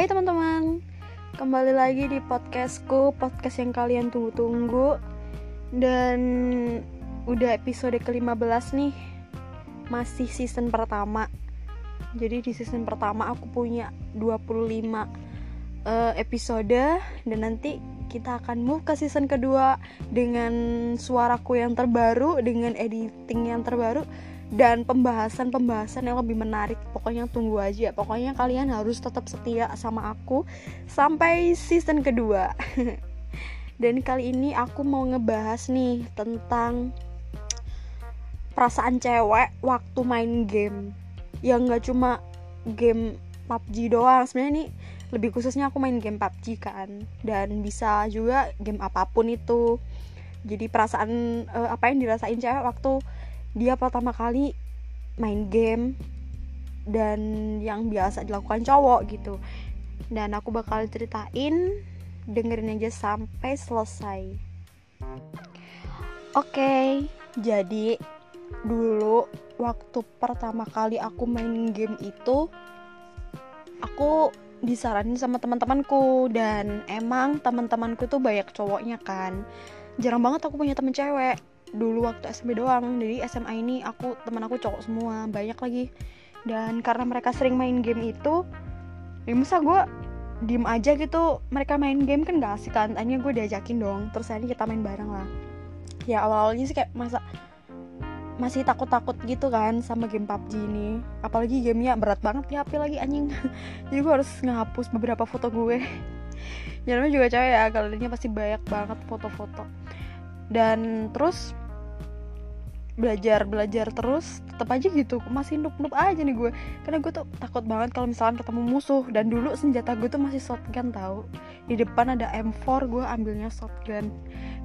Hai teman-teman, kembali lagi di podcastku, podcast yang kalian tunggu-tunggu. Dan udah episode ke-15 nih, masih season pertama. Jadi di season pertama aku punya 25 uh, episode. Dan nanti kita akan move ke season kedua dengan suaraku yang terbaru, dengan editing yang terbaru dan pembahasan-pembahasan yang lebih menarik. Pokoknya tunggu aja. Pokoknya kalian harus tetap setia sama aku sampai season kedua. dan kali ini aku mau ngebahas nih tentang perasaan cewek waktu main game. Yang nggak cuma game PUBG doang. Sebenarnya ini lebih khususnya aku main game PUBG kan dan bisa juga game apa pun itu. Jadi perasaan uh, apa yang dirasain cewek waktu dia pertama kali main game dan yang biasa dilakukan cowok gitu. Dan aku bakal ceritain dengerin aja sampai selesai. Oke jadi dulu waktu pertama kali aku main game itu aku disaranin sama teman-temanku. Dan emang teman-temanku tuh banyak cowoknya kan. Jarang banget aku punya temen cewek dulu waktu SMP doang. Jadi SMA ini aku teman aku cowok semua banyak lagi. Dan karena mereka sering main game itu ya masa gue diem aja gitu. Mereka main game kan gak asik kan? Akhirnya gue diajakin dong. Terus akhirnya kita main bareng lah. Ya awal-awalnya sih kayak masa masih takut-takut gitu kan sama game PUBG ini. Apalagi gamenya berat banget di HP lagi anjing. Jadi gue harus ngehapus beberapa foto gue. Ya juga cewek ya galerinya pasti banyak banget foto-foto. Dan terus belajar belajar terus tetap aja gitu. Masih nup nup aja nih gue. Karena gue tuh takut banget kalau misalkan ketemu musuh. Dan dulu senjata gue tuh masih shotgun tau. Di depan ada M4 gue ambilnya shotgun.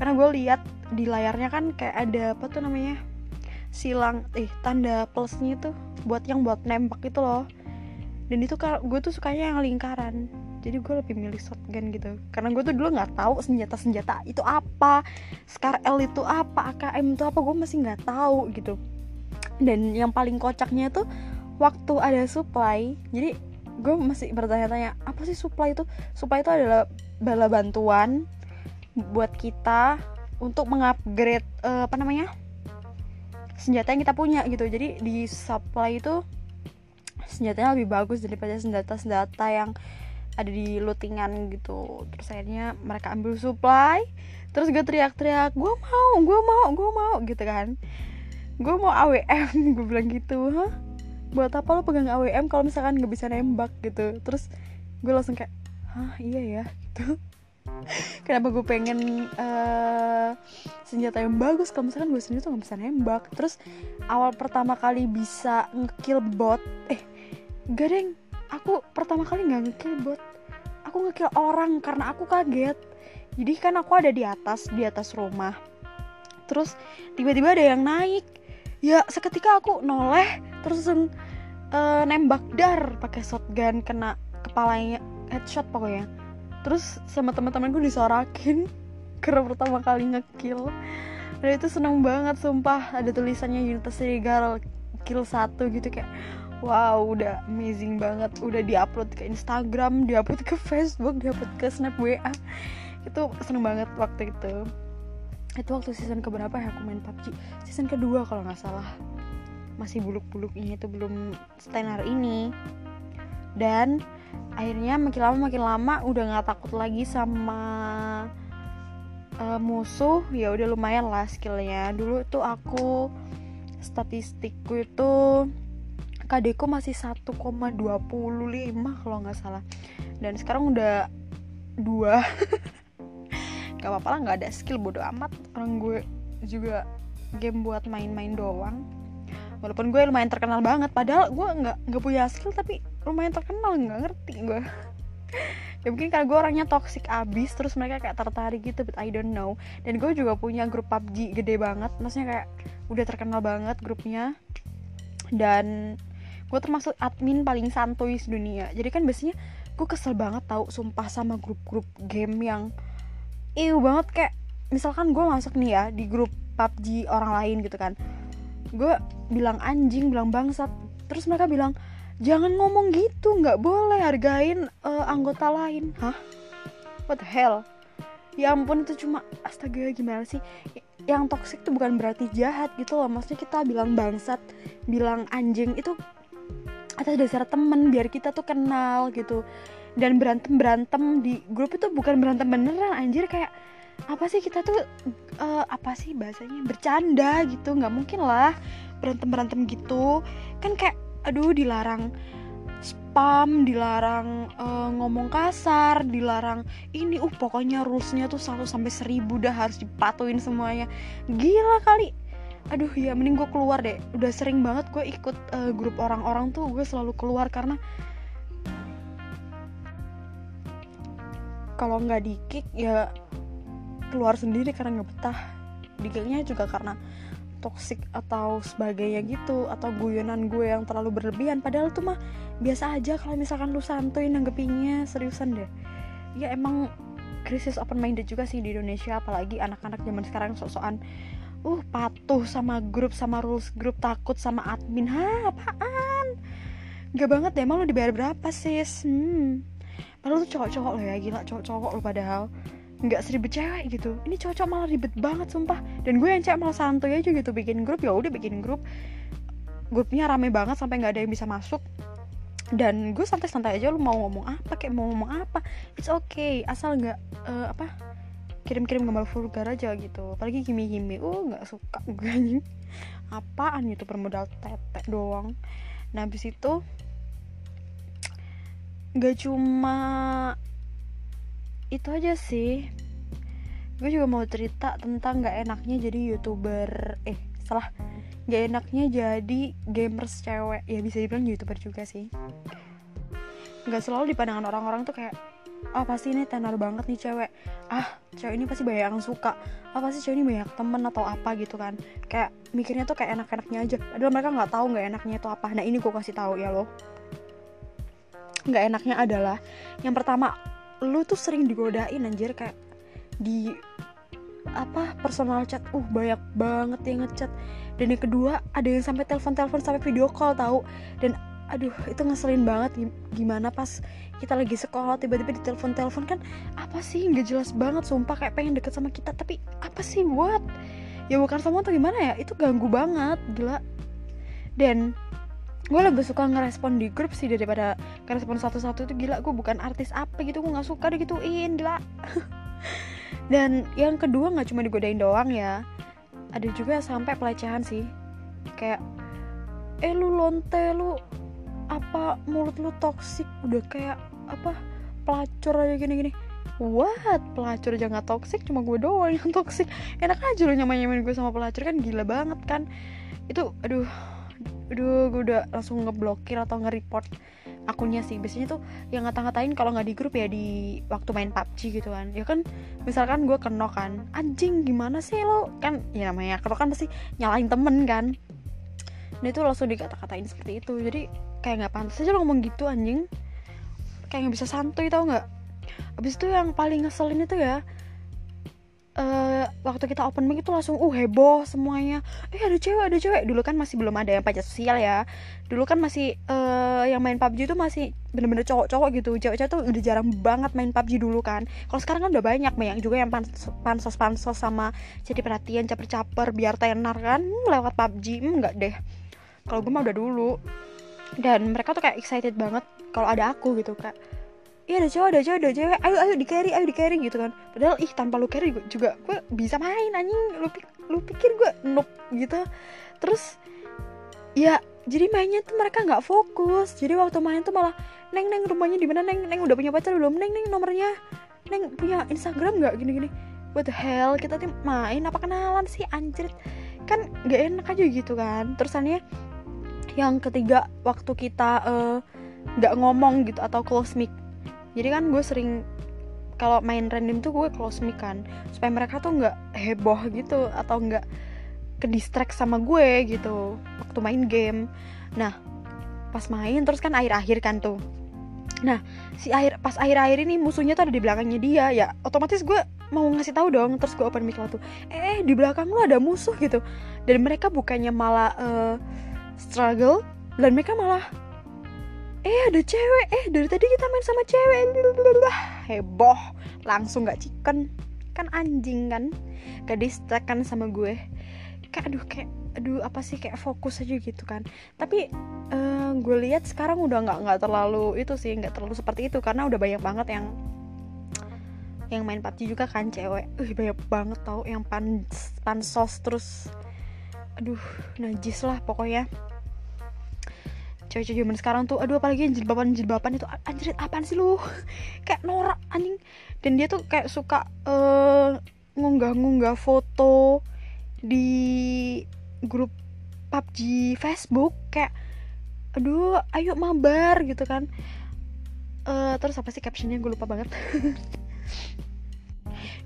Karena gue lihat di layarnya kan kayak ada apa tuh namanya silang eh tanda plusnya tuh buat yang buat nembak itu loh. Dan itu gue tuh sukanya yang lingkaran jadi gue lebih milih shotgun gitu. Karena gue tuh dulu nggak tahu senjata senjata itu apa Scar L itu apa AKM itu apa gue masih nggak tahu gitu. Dan yang paling kocaknya tuh waktu ada supply jadi gue masih bertanya-tanya apa sih supply itu? Supply itu adalah bala bantuan buat kita untuk mengupgrade uh, apa namanya senjata yang kita punya gitu. Jadi di supply itu senjatanya lebih bagus daripada senjata-senjata yang ada di lootingan gitu. Terus akhirnya mereka ambil supply. Terus gue teriak-teriak gue mau gue mau gue mau gitu kan. Gue mau AWM gue bilang gitu hah? Buat apa lo pegang AWM kalau misalkan nggak bisa nembak? gitu. Terus gue langsung kayak hah? Iya ya gitu. Kenapa gue pengen uh, senjata yang bagus kalau misalkan gue sendiri tuh nggak bisa nembak. Terus awal pertama kali bisa ngekill bot eh gak deng aku pertama kali nggak ngekill bot. Aku ngekill orang karena aku kaget. Jadi kan aku ada di atas di atas rumah. Terus tiba-tiba ada yang naik. Ya seketika aku noleh terus uh, nembak dar pakai shotgun kena kepalanya headshot pokoknya. Terus sama teman-temanku disorakin karena pertama kali ngekill dan itu seneng banget sumpah. Ada tulisannya Unitas Serigala kill satu gitu kayak wow udah amazing banget. Udah diupload ke Instagram diupload ke Facebook diupload ke Snap WA itu seneng banget waktu itu. Itu waktu season keberapa ya aku main PUBG season kedua kalau nggak salah. Masih buluk-buluknya itu belum stenar ini. Dan akhirnya makin lama makin lama udah nggak takut lagi sama uh, musuh. Ya udah lumayan lah skillnya. Dulu tuh aku statistikku itu KD masih 1,25 kalau nggak salah. Dan sekarang udah dua. Gak apa-apa lah nggak ada skill bodo amat. Orang gue juga game buat main-main doang. Walaupun gue lumayan terkenal banget padahal gue nggak nggak punya skill tapi lumayan terkenal nggak ngerti gue. Ya mungkin karena gue orangnya toxic abis terus mereka kayak tertarik gitu but I don't know. Dan gue juga punya grup PUBG gede banget maksudnya kayak udah terkenal banget grupnya. Dan gue termasuk admin paling santuy di dunia jadi kan biasanya gue kesel banget tau sumpah sama grup-grup game yang iu banget. Kayak misalkan gue masuk nih ya di grup PUBG orang lain gitu kan. Gue bilang anjing bilang bangsat. Terus mereka bilang jangan ngomong gitu nggak boleh hargain uh, anggota lain. Hah? What the hell? Ya ampun itu cuma astaga gimana sih? Yang toxic tuh bukan berarti jahat gitu loh. Maksudnya kita bilang bangsat bilang anjing itu atas dasar temen biar kita tuh kenal gitu dan berantem berantem di grup itu bukan berantem beneran anjir kayak apa sih kita tuh uh, apa sih bahasanya bercanda gitu nggak mungkin lah berantem berantem gitu kan kayak aduh dilarang spam, dilarang uh, ngomong kasar, dilarang ini uh pokoknya rulesnya tuh 1 sampai 1000 dah harus dipatuin semuanya. Gila kali. Aduh ya mending gue keluar deh. Udah sering banget gue ikut uh, grup orang-orang tuh gue selalu keluar karena kalau nggak di kick ya keluar sendiri karena nggak betah. Di juga karena toxic atau sebagainya gitu atau guyonan gue yang terlalu berlebihan padahal tuh mah biasa aja kalau misalkan lu santuy nanggepinnya seriusan deh ya emang krisis open minded juga sih di Indonesia apalagi anak-anak zaman sekarang sok-sokan uh patuh sama grup sama rules grup takut sama admin. Ha apaan? Gak banget deh emang lu dibayar berapa sis? Hmm. Padahal tuh cowok-cowok lo ya gila cowok-cowok lo padahal. Nggak seribet cewek gitu. Ini cocok malah ribet banget sumpah. Dan gue yang cewek malah santuy aja gitu bikin grup ya udah bikin grup. Grupnya rame banget sampai nggak ada yang bisa masuk. Dan gue santai-santai aja lu mau ngomong apa kayak mau ngomong apa it's okay. Asal nggak uh, apa kirim-kirim gambar vulgar aja gitu. Apalagi gimi-gimi uh nggak suka gue apaan itu permodal tete doang. Nah habis itu nggak cuma itu aja sih. Gue juga mau cerita tentang gak enaknya jadi youtuber. Eh salah. Gak enaknya jadi gamers cewek. Ya bisa dibilang youtuber juga sih. Nggak selalu di pandangan orang-orang tuh kayak ah pasti ini tenar banget nih cewek. Ah cewek ini pasti banyak yang suka. Ah pasti cewek ini banyak temen atau apa gitu kan. Kayak mikirnya tuh kayak enak-enaknya aja. Padahal mereka nggak tahu nggak enaknya itu apa. Nah ini gue kasih tahu ya loh. Nggak enaknya adalah yang pertama lu tuh sering digodain anjir kayak di apa personal chat. Uh banyak banget yang ngechat. Dan yang kedua ada yang sampai telepon telepon sampai video call tahu dan aduh itu ngeselin banget gimana pas kita lagi sekolah tiba-tiba di telepon telepon kan apa sih? Nggak jelas banget sumpah kayak pengen deket sama kita tapi apa sih? What? Ya bukan sama atau gimana ya? Itu ganggu banget gila. Dan gue lebih suka ngerespon di grup sih daripada ngerespon satu-satu itu gila gue bukan artis apa gitu gue nggak suka digituin gila. Dan yang kedua nggak cuma digodain doang ya ada juga sampai pelecehan sih. Kayak eh lu lonte lu apa mulut lu toksik udah kayak apa pelacur aja gini-gini. What? Pelacur aja nggak toksik cuma gue doang yang toksik enak aja lu nyamain nyamain gue sama pelacur kan gila banget kan. Itu aduh aduh gue udah langsung ngeblokir atau nge-report akunnya sih. Biasanya tuh yang ngata-ngatain kalau nggak di grup ya di waktu main PUBG gitu kan. Ya kan misalkan gue kena kan anjing gimana sih lo? Kan ya namanya kalau kan pasti nyalain temen kan dan itu langsung dikata-katain seperti itu. Jadi kayak nggak pantas aja lo ngomong gitu anjing. Kayak nggak bisa santuy tau nggak? Abis itu yang paling ngeselin itu ya uh, waktu kita open mic itu langsung uh heboh semuanya. Eh ada cewek ada cewek. Dulu kan masih belum ada yang pajak sosial ya. Dulu kan masih uh, yang main PUBG itu masih bener-bener cowok-cowok gitu. Cewek-cewek tuh udah jarang banget main PUBG dulu kan. Kalau sekarang kan udah banyak banyak juga yang pansos pansos sama jadi perhatian caper-caper biar tenar kan. Hmm, lewat PUBG hmm, deh kalau gue mah udah dulu. Dan mereka tuh kayak excited banget kalau ada aku gitu kak iya ada cewek ada cewek ada cewek ayo ayo di carry ayo di carry gitu kan. Padahal ih tanpa lu carry gue juga gue bisa main anjing. Lu, lu pikir gue noob gitu. Terus ya jadi mainnya tuh mereka nggak fokus. Jadi waktu main tuh malah neng neng rumahnya di mana? Neng neng udah punya pacar belum? Neng neng nomornya? Neng punya Instagram nggak? Gini gini what the hell kita tuh main apa kenalan sih anjir kan nggak enak aja gitu kan. Terusannya yang ketiga waktu kita eh, nggak uh, ngomong gitu atau close mic. Jadi kan gue sering kalau main random tuh gue close mic kan supaya mereka tuh nggak heboh gitu atau nggak ke distract sama gue gitu waktu main game. Nah pas main terus kan akhir-akhir kan tuh. Nah si akhir pas akhir-akhir ini musuhnya tuh ada di belakangnya dia ya otomatis gue mau ngasih tahu dong terus gue open mic tuh. Eh, eh di belakang lu ada musuh gitu. Dan mereka bukannya malah uh, struggle dan mereka malah eh ada cewek. Eh dari tadi kita main sama cewek. Heboh. Langsung gak chicken. Kan anjing kan? Distract kan sama gue. Kayak aduh kayak aduh apa sih? Kayak fokus aja gitu kan. Tapi uh, gue lihat sekarang udah nggak nggak terlalu itu sih nggak terlalu seperti itu. Karena udah banyak banget yang yang main PUBG juga kan cewek. Uh, banyak banget tau yang pan pansos terus aduh najis lah pokoknya. Cewek-cewek zaman sekarang tuh aduh apalagi yang jilbaban jilbaban itu anjir apaan sih lu? Kayak norak anjing. Dan dia tuh kayak suka uh, ngunggah-ngunggah foto di grup PUBG Facebook. Kayak aduh ayo mabar gitu kan. Uh, terus apa sih captionnya? Gue lupa banget.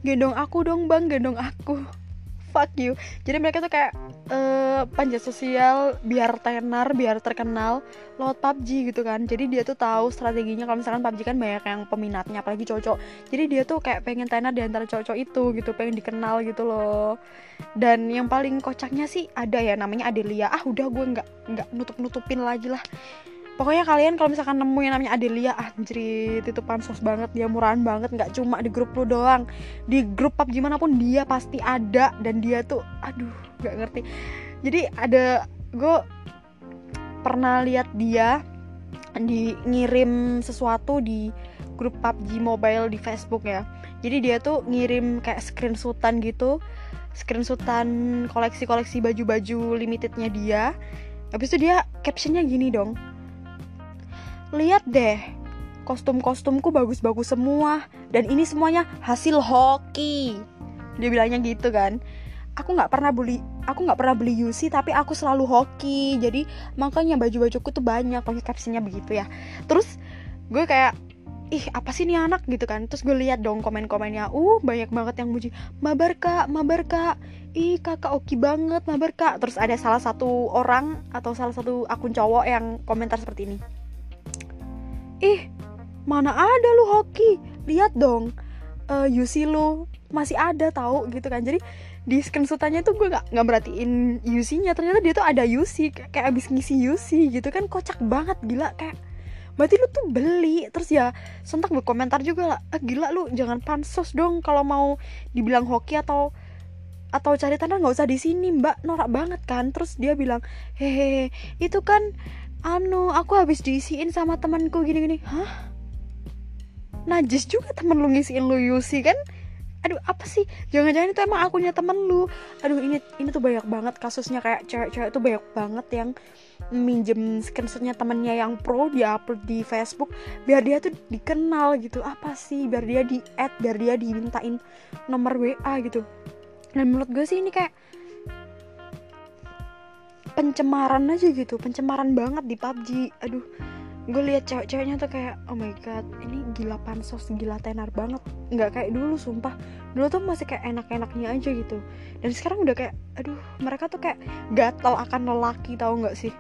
Gendong aku dong bang gendong aku fuck you. Jadi mereka tuh kayak uh, panjat sosial biar tenar biar terkenal lewat PUBG gitu kan. Jadi dia tuh tahu strateginya. Kalau misalkan PUBG kan banyak yang peminatnya apalagi cowok jadi dia tuh kayak pengen tenar di antara cowok-cowok itu gitu pengen dikenal gitu loh. Dan yang paling kocaknya sih ada ya namanya Adelia. Ah udah gue nggak nggak nutup nutupin lagi lah pokoknya kalian kalau misalkan nemu yang namanya Adelia anjrit itu pansos banget dia murahan banget nggak cuma di grup lu doang. Di grup pub gimana pun dia pasti ada dan dia tuh aduh nggak ngerti. Jadi ada gue pernah lihat dia di ngirim sesuatu di grup PUBG Mobile di Facebook ya. Jadi dia tuh ngirim kayak screenshotan gitu screenshotan koleksi-koleksi baju-baju limitednya dia. Habis itu dia captionnya gini dong Lihat deh, kostum-kostumku bagus-bagus semua dan ini semuanya hasil hoki. Dia bilangnya gitu kan. Aku nggak pernah beli, aku nggak pernah beli UC tapi aku selalu hoki. Jadi makanya baju-bajuku tuh banyak pakai captionnya begitu ya. Terus gue kayak ih apa sih nih anak gitu kan terus gue lihat dong komen-komennya uh banyak banget yang muji mabar kak mabar kak ih kakak oke banget mabar kak terus ada salah satu orang atau salah satu akun cowok yang komentar seperti ini ih mana ada lu hoki? Lihat dong. Uh, eh, UC lu masih ada tahu gitu kan. Jadi di screenshotannya tuh gue gak, nggak merhatiin UC-nya ternyata dia tuh ada UC kayak, abis ngisi UC gitu kan. Kocak banget gila kayak. Berarti lu tuh beli. Terus ya sontak berkomentar juga ah, gila lu jangan pansos dong kalau mau dibilang hoki atau atau cari tanah nggak usah di sini mbak. Norak banget kan. Terus dia bilang hehehe itu kan anu aku habis diisiin sama temanku gini-gini. Hah? Najis juga temen lu ngisiin lu Yusi kan? Aduh apa sih? Jangan-jangan itu emang akunya temen lu. Aduh ini ini tuh banyak banget kasusnya. Kayak cewek-cewek tuh banyak banget yang minjem screenshotnya temennya yang pro dia upload di Facebook biar dia tuh dikenal gitu. Apa sih? Biar dia di add biar dia dimintain nomor WA gitu. Dan menurut gue sih ini kayak pencemaran aja gitu pencemaran banget di PUBG aduh gue lihat cewek-ceweknya tuh kayak oh my god ini gila pansos gila tenar banget. Nggak kayak dulu sumpah. Dulu tuh masih kayak enak-enaknya aja gitu. Dan sekarang udah kayak aduh mereka tuh kayak gatel akan lelaki tau nggak sih?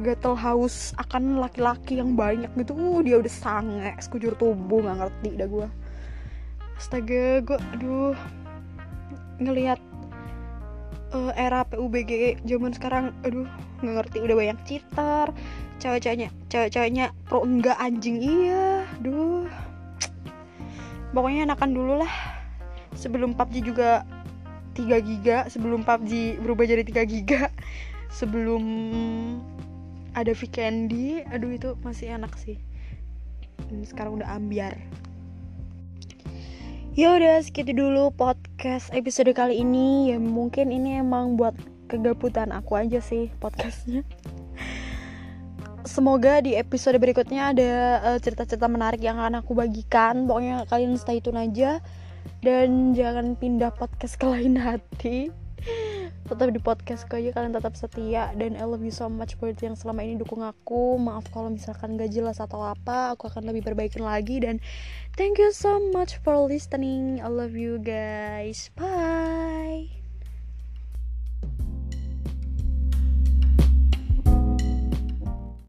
Gatel haus akan laki-laki yang banyak gitu. Uh dia udah sange sekujur tubuh nggak ngerti dah gue astaga gue aduh ngelihat uh, era PUBG zaman sekarang aduh nggak ngerti udah banyak cheater cewek-ceweknya cewek-ceweknya pro enggak anjing iya duh. Pokoknya enakan dulu lah. Sebelum PUBG juga 3 giga sebelum PUBG berubah jadi 3 giga sebelum ada Vikendi aduh itu masih enak sih. Sekarang udah ambiar Ya udah segitu dulu podcast episode kali ini. Ya mungkin ini emang buat kegabutan aku aja sih podcastnya. Semoga di episode berikutnya ada eh, cerita-cerita menarik yang akan aku bagikan. Pokoknya kalian stay tune aja dan jangan pindah podcast ke lain hati tetap di podcast aja kalian tetap setia. Dan I love you so much buat yang selama ini dukung aku. Maaf kalau misalkan gak jelas atau apa aku akan lebih perbaikin lagi. Dan thank you so much for listening. I love you guys. Bye